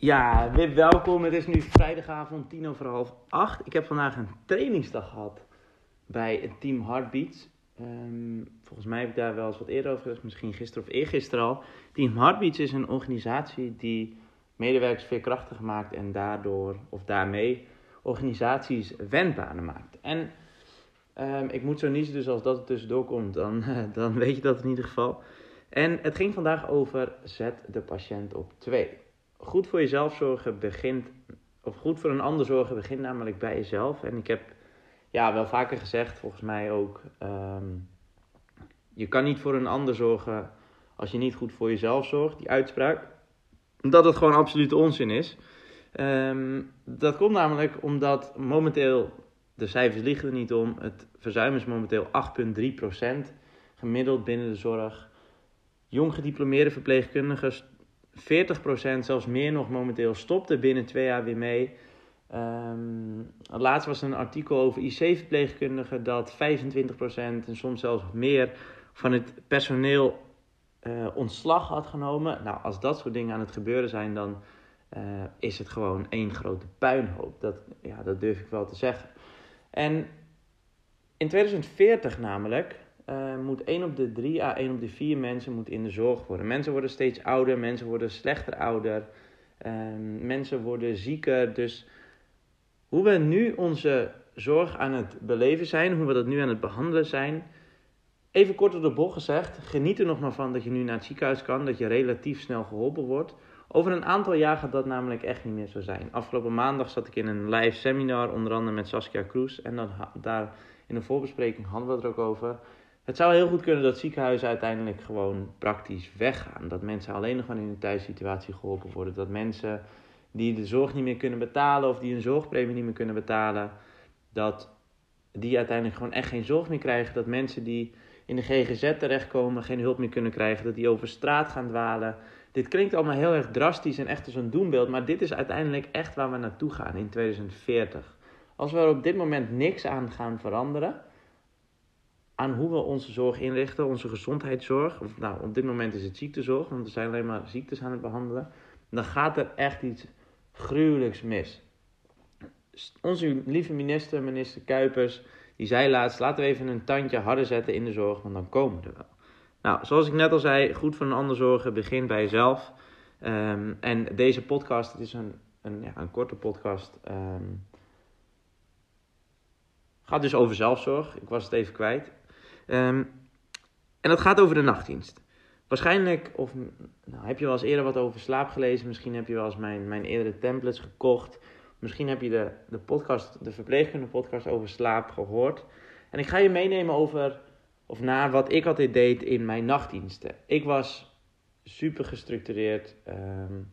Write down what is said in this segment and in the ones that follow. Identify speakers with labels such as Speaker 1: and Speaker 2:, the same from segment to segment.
Speaker 1: Ja, Wip, welkom. Het is nu vrijdagavond, tien over half acht. Ik heb vandaag een trainingsdag gehad bij team Heartbeats. Ehm, volgens mij heb ik daar wel eens wat eerder over gezegd, misschien gisteren of eergisteren al. Team Heartbeats is een organisatie die medewerkers veerkrachtig maakt en daardoor, of daarmee, organisaties wendbaarder maakt. En ehm, ik moet zo niezen, dus als dat er tussendoor komt, dan, dan weet je dat in ieder geval. En het ging vandaag over zet de patiënt op twee goed voor jezelf zorgen begint, of goed voor een ander zorgen begint namelijk bij jezelf. En ik heb ja, wel vaker gezegd, volgens mij ook, ehm, je kan niet voor een ander zorgen als je niet goed voor jezelf zorgt. Die uitspraak, dat het gewoon absoluut onzin is. Ehm, dat komt namelijk omdat momenteel, de cijfers liggen er niet om, het verzuim is momenteel 8,3% gemiddeld binnen de zorg. Jong gediplomeerde verpleegkundigen 40%, zelfs meer nog momenteel, stopte binnen twee jaar weer mee. Um, laatst was een artikel over IC-verpleegkundigen dat 25% en soms zelfs meer van het personeel uh, ontslag had genomen. Nou, als dat soort dingen aan het gebeuren zijn, dan uh, is het gewoon één grote puinhoop. Dat, ja, dat durf ik wel te zeggen. En in 2040 namelijk uh, moet 1 op de 3 à 1 op de 4 mensen moet in de zorg worden. Mensen worden steeds ouder, mensen worden slechter ouder, uh, mensen worden zieker. Dus hoe we nu onze zorg aan het beleven zijn, hoe we dat nu aan het behandelen zijn. Even kort op de bocht gezegd, geniet er nog maar van dat je nu naar het ziekenhuis kan, dat je relatief snel geholpen wordt. Over een aantal jaar gaat dat namelijk echt niet meer zo zijn. Afgelopen maandag zat ik in een live seminar, onder andere met Saskia Kroes. En dan, daar in een voorbespreking hadden we het er ook over. Het zou heel goed kunnen dat ziekenhuizen uiteindelijk gewoon praktisch weggaan. Dat mensen alleen nog maar in een thuissituatie geholpen worden. Dat mensen die de zorg niet meer kunnen betalen of die een zorgpremie niet meer kunnen betalen, dat die uiteindelijk gewoon echt geen zorg meer krijgen. Dat mensen die in de GGZ terechtkomen geen hulp meer kunnen krijgen. Dat die over straat gaan dwalen. Dit klinkt allemaal heel erg drastisch en echt als een doembeeld, maar dit is uiteindelijk echt waar we naartoe gaan in 2040. Als we er op dit moment niks aan gaan veranderen, aan hoe we onze zorg inrichten, onze gezondheidszorg. Nou, op dit moment is het ziektezorg, want we zijn alleen maar ziektes aan het behandelen. Dan gaat er echt iets gruwelijks mis. Onze lieve minister, minister Kuipers, die zei laatst: laten we even een tandje harder zetten in de zorg, want dan komen we er wel. Nou, zoals ik net al zei, goed voor een ander zorgen begint bij jezelf. Um, en deze podcast, het is een, een, ja, een korte podcast. Um, gaat dus over zelfzorg. Ik was het even kwijt. Um, en dat gaat over de nachtdienst. Waarschijnlijk, of nou, heb je wel eens eerder wat over slaap gelezen. Misschien heb je wel eens mijn, mijn eerdere templates gekocht. Misschien heb je de, de podcast, de verpleegkunde podcast over slaap gehoord. En ik ga je meenemen over, of naar wat ik altijd deed in mijn nachtdiensten. Ik was super gestructureerd. Um,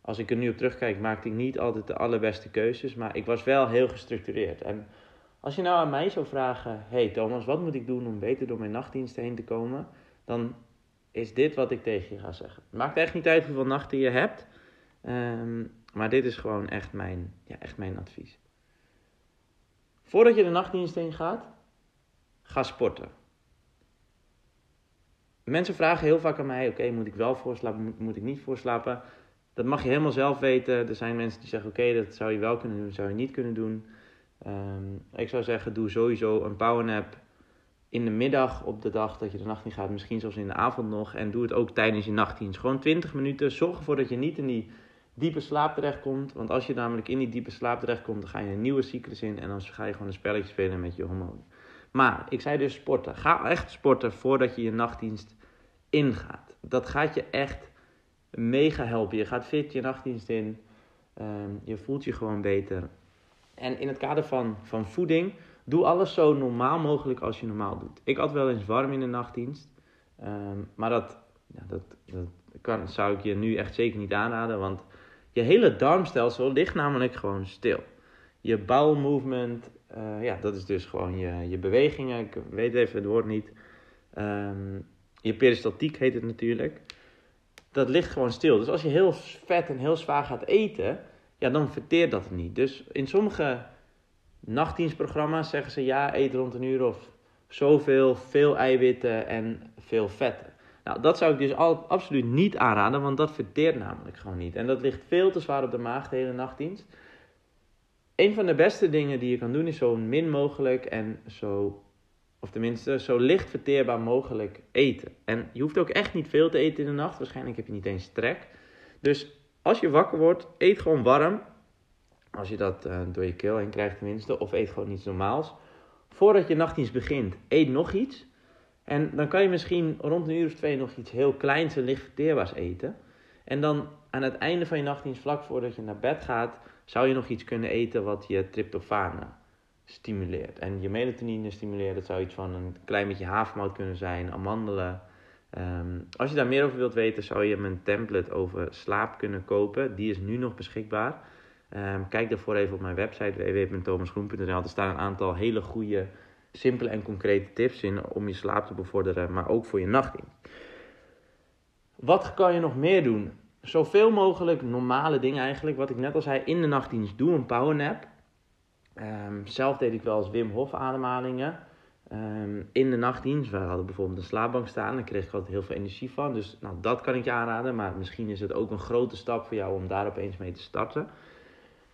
Speaker 1: als ik er nu op terugkijk, maakte ik niet altijd de allerbeste keuzes. Maar ik was wel heel gestructureerd. En als je nou aan mij zou vragen: Hey Thomas, wat moet ik doen om beter door mijn nachtdiensten heen te komen? Dan is dit wat ik tegen je ga zeggen. Het maakt echt niet uit hoeveel nachten je hebt. Um, maar dit is gewoon echt mijn, ja, echt mijn advies. Voordat je de nachtdienst heen gaat, ga sporten. Mensen vragen heel vaak aan mij: Oké, moet ik wel voorslapen? Moet, moet ik niet voorslapen? Dat mag je helemaal zelf weten. Er zijn mensen die zeggen: Oké, dat zou je wel kunnen doen, dat zou je niet kunnen doen. Um, ik zou zeggen, doe sowieso een powernap in de middag op de dag dat je de nacht niet gaat. Misschien zelfs in de avond nog. En doe het ook tijdens je nachtdienst. Gewoon 20 minuten. Zorg ervoor dat je niet in die diepe slaap terechtkomt. Want als je namelijk in die diepe slaap terechtkomt, dan ga je een nieuwe cyclus in. En dan ga je gewoon een spelletje spelen met je hormonen. Maar ik zei dus sporten. Ga echt sporten voordat je je nachtdienst ingaat. Dat gaat je echt mega helpen. Je gaat fit je nachtdienst in. Um, je voelt je gewoon beter. En in het kader van, van voeding, doe alles zo normaal mogelijk als je normaal doet. Ik had wel eens warm in de nachtdienst. Um, maar dat, ja, dat, dat kan, zou ik je nu echt zeker niet aanraden. Want je hele darmstelsel ligt namelijk gewoon stil. Je bowel movement, uh, ja, dat is dus gewoon je, je bewegingen. Ik weet even het woord niet. Um, je peristaltiek heet het natuurlijk. Dat ligt gewoon stil. Dus als je heel vet en heel zwaar gaat eten ja, dan verteert dat niet. Dus in sommige nachtdienstprogramma's zeggen ze ja, eet rond een uur of zoveel, veel eiwitten en veel vetten. Nou, dat zou ik dus al, absoluut niet aanraden, want dat verteert namelijk gewoon niet. En dat ligt veel te zwaar op de maag de hele nachtdienst. Een van de beste dingen die je kan doen is zo min mogelijk en zo, of tenminste zo licht verteerbaar mogelijk eten. En je hoeft ook echt niet veel te eten in de nacht, waarschijnlijk heb je niet eens trek. Dus als je wakker wordt, eet gewoon warm. Als je dat uh, door je keel heen krijgt tenminste, of eet gewoon iets normaals. Voordat je nachtdienst begint, eet nog iets. En dan kan je misschien rond een uur of twee nog iets heel kleins en licht verteerbaars eten. En dan aan het einde van je nachtdienst, vlak voordat je naar bed gaat, zou je nog iets kunnen eten wat je tryptofane stimuleert. En je melatonine stimuleert. Dat zou iets van een klein beetje havermout kunnen zijn, amandelen. Ehm, als je daar meer over wilt weten, zou je mijn template over slaap kunnen kopen. Die is nu nog beschikbaar. Um, kijk daarvoor even op mijn website www.thomasgroen.nl. Er staan een aantal hele goede simpele en concrete tips in om je slaap te bevorderen, maar ook voor je nachtdienst. Wat kan je nog meer doen? Zoveel mogelijk normale dingen eigenlijk. Wat ik net al zei, in de nachtdienst doe een powernap. Um, zelf deed ik wel eens Wim Hof ademhalingen. Um, in de nachtdienst, we hadden bijvoorbeeld een slaapbank staan, daar kreeg ik altijd heel veel energie van. Dus nou, dat kan ik je aanraden, maar misschien is het ook een grote stap voor jou om daar opeens mee te starten.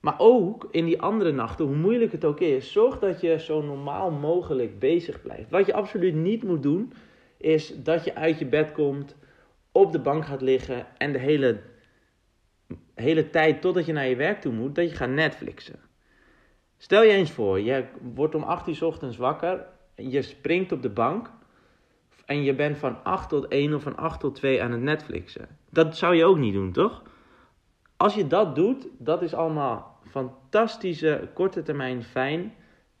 Speaker 1: Maar ook in die andere nachten, hoe moeilijk het ook is, zorg dat je zo normaal mogelijk bezig blijft. Wat je absoluut niet moet doen, is dat je uit je bed komt, op de bank gaat liggen en de hele, hele tijd totdat je naar je werk toe moet, dat je gaat Netflixen. Stel je eens voor, je wordt om 8 uur ochtends wakker, je springt op de bank en je bent van 8 tot 1 of van 8 tot 2 aan het Netflixen. Dat zou je ook niet doen, toch? Als je dat doet, dat is allemaal fantastische korte termijn fijn,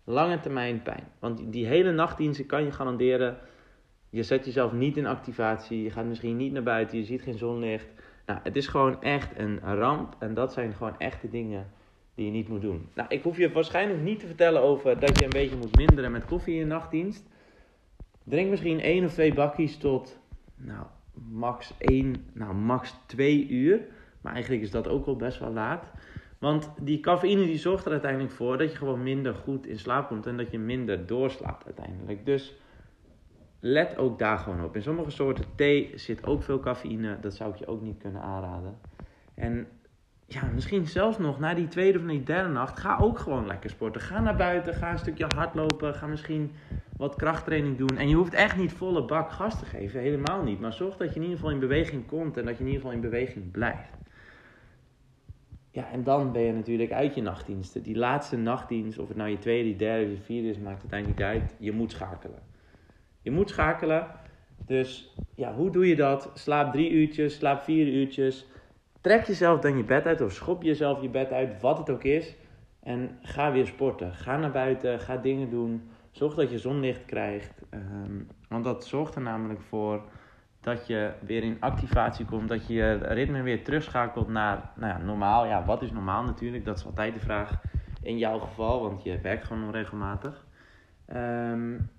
Speaker 1: lange termijn pijn. Want die hele nachtdiensten kan je garanderen. Je zet jezelf niet in activatie, je gaat misschien niet naar buiten, je ziet geen zonlicht. Nou, het is gewoon echt een ramp en dat zijn gewoon echte dingen die je niet moet doen. Nou, ik hoef je waarschijnlijk niet te vertellen over dat je een beetje moet minderen met koffie in je nachtdienst. Drink misschien één of twee bakjes tot, nou, max één, nou, max twee uur. Maar eigenlijk is dat ook wel best wel laat. Want die cafeïne die zorgt er uiteindelijk voor dat je gewoon minder goed in slaap komt en dat je minder doorslaapt uiteindelijk. Dus let ook daar gewoon op. In sommige soorten thee zit ook veel cafeïne. Dat zou ik je ook niet kunnen aanraden. En ja, misschien zelfs nog na die tweede of die derde nacht, ga ook gewoon lekker sporten. Ga naar buiten, ga een stukje hardlopen, ga misschien wat krachttraining doen. En je hoeft echt niet volle bak gas te geven, helemaal niet. Maar zorg dat je in ieder geval in beweging komt en dat je in ieder geval in beweging blijft. Ja, en dan ben je natuurlijk uit je nachtdiensten. Die laatste nachtdienst, of het nou je tweede, je derde, je vierde is, maakt uiteindelijk niet uit. Je moet schakelen. Je moet schakelen. Dus ja, hoe doe je dat? Slaap drie uurtjes, slaap vier uurtjes. Trek jezelf dan je bed uit of schop jezelf je bed uit, wat het ook is. En ga weer sporten. Ga naar buiten, ga dingen doen. Zorg dat je zonlicht krijgt. Ehm, want dat zorgt er namelijk voor dat je weer in activatie komt, dat je je ritme weer terugschakelt naar nou ja, normaal. Ja, wat is normaal natuurlijk? Dat is altijd de vraag in jouw geval, want je werkt gewoon onregelmatig. Um,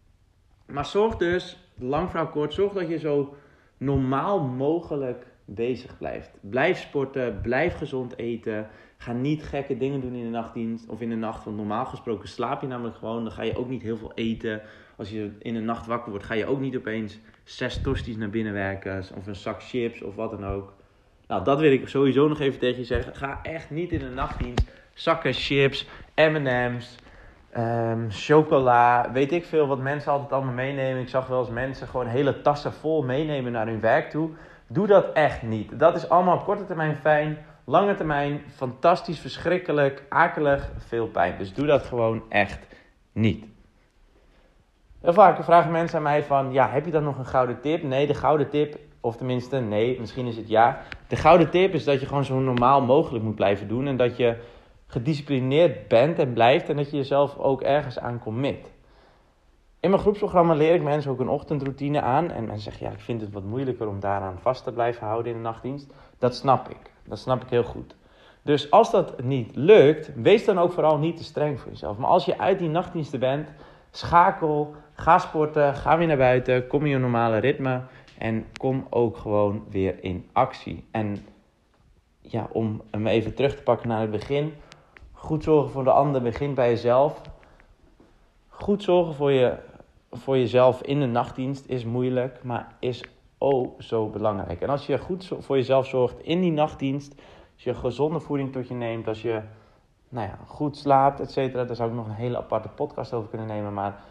Speaker 1: maar zorg dus, lang kort, zorg dat je zo normaal mogelijk bezig blijft. Blijf sporten, blijf gezond eten. Ga niet gekke dingen doen in de nachtdienst of in de nacht. Want normaal gesproken slaap je namelijk gewoon. Dan ga je ook niet heel veel eten. Als je in de nacht wakker wordt, ga je ook niet opeens zes tosties naar binnen werken. Of een zak chips of wat dan ook. Nou, dat wil ik sowieso nog even tegen je zeggen. Ga echt niet in de nachtdienst zakken chips, M&M's, um, chocola. Weet ik veel wat mensen altijd allemaal meenemen. Ik zag wel eens mensen gewoon hele tassen vol meenemen naar hun werk toe. Doe dat echt niet. Dat is allemaal op korte termijn fijn. Lange termijn fantastisch, verschrikkelijk, akelig, veel pijn. Dus doe dat gewoon echt niet. Heel vaak vragen mensen aan mij van, ja, heb je dan nog een gouden tip? Nee, de gouden tip, of tenminste, nee, misschien is het ja. De gouden tip is dat je gewoon zo normaal mogelijk moet blijven doen. En dat je gedisciplineerd bent en blijft en dat je jezelf ook ergens aan commit. In mijn groepsprogramma leer ik mensen ook een ochtendroutine aan. En mensen zeggen, ja, ik vind het wat moeilijker om daaraan vast te blijven houden in de nachtdienst. Dat snap ik. Dat snap ik heel goed. Dus als dat niet lukt, wees dan ook vooral niet te streng voor jezelf. Maar als je uit die nachtdiensten bent, schakel, ga sporten, ga weer naar buiten, kom in je normale ritme en kom ook gewoon weer in actie. En ja, om hem even terug te pakken naar het begin, goed zorgen voor de ander begint bij jezelf. Goed zorgen voor, je, voor jezelf in de nachtdienst is moeilijk, maar is oh zo belangrijk. En als je goed voor jezelf zorgt in die nachtdienst, als je gezonde voeding tot je neemt, als je nou ja, goed slaapt, et cetera, daar zou ik nog een hele aparte podcast over kunnen nemen, maar,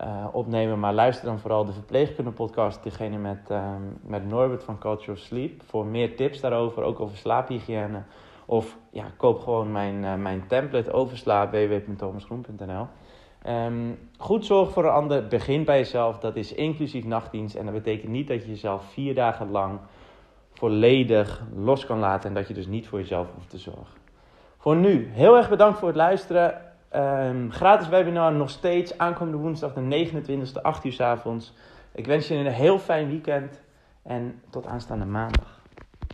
Speaker 1: uh, opnemen. Maar luister dan vooral de verpleegkunde podcast, degene met, um, met Norbert van Culture of Sleep, voor meer tips daarover, ook over slaaphygiëne. Of ja, koop gewoon mijn, uh, mijn template over slaap, www.thomasgroen.nl. Um, goed zorgen voor een ander, begin bij jezelf. Dat is inclusief nachtdienst. En dat betekent niet dat je jezelf vier dagen lang volledig los kan laten. En dat je dus niet voor jezelf hoeft te zorgen. Voor nu, heel erg bedankt voor het luisteren. Um, gratis webinar nog steeds. Aankomende woensdag de 29e, 8 uur s avonds. Ik wens je een heel fijn weekend. En tot aanstaande maandag.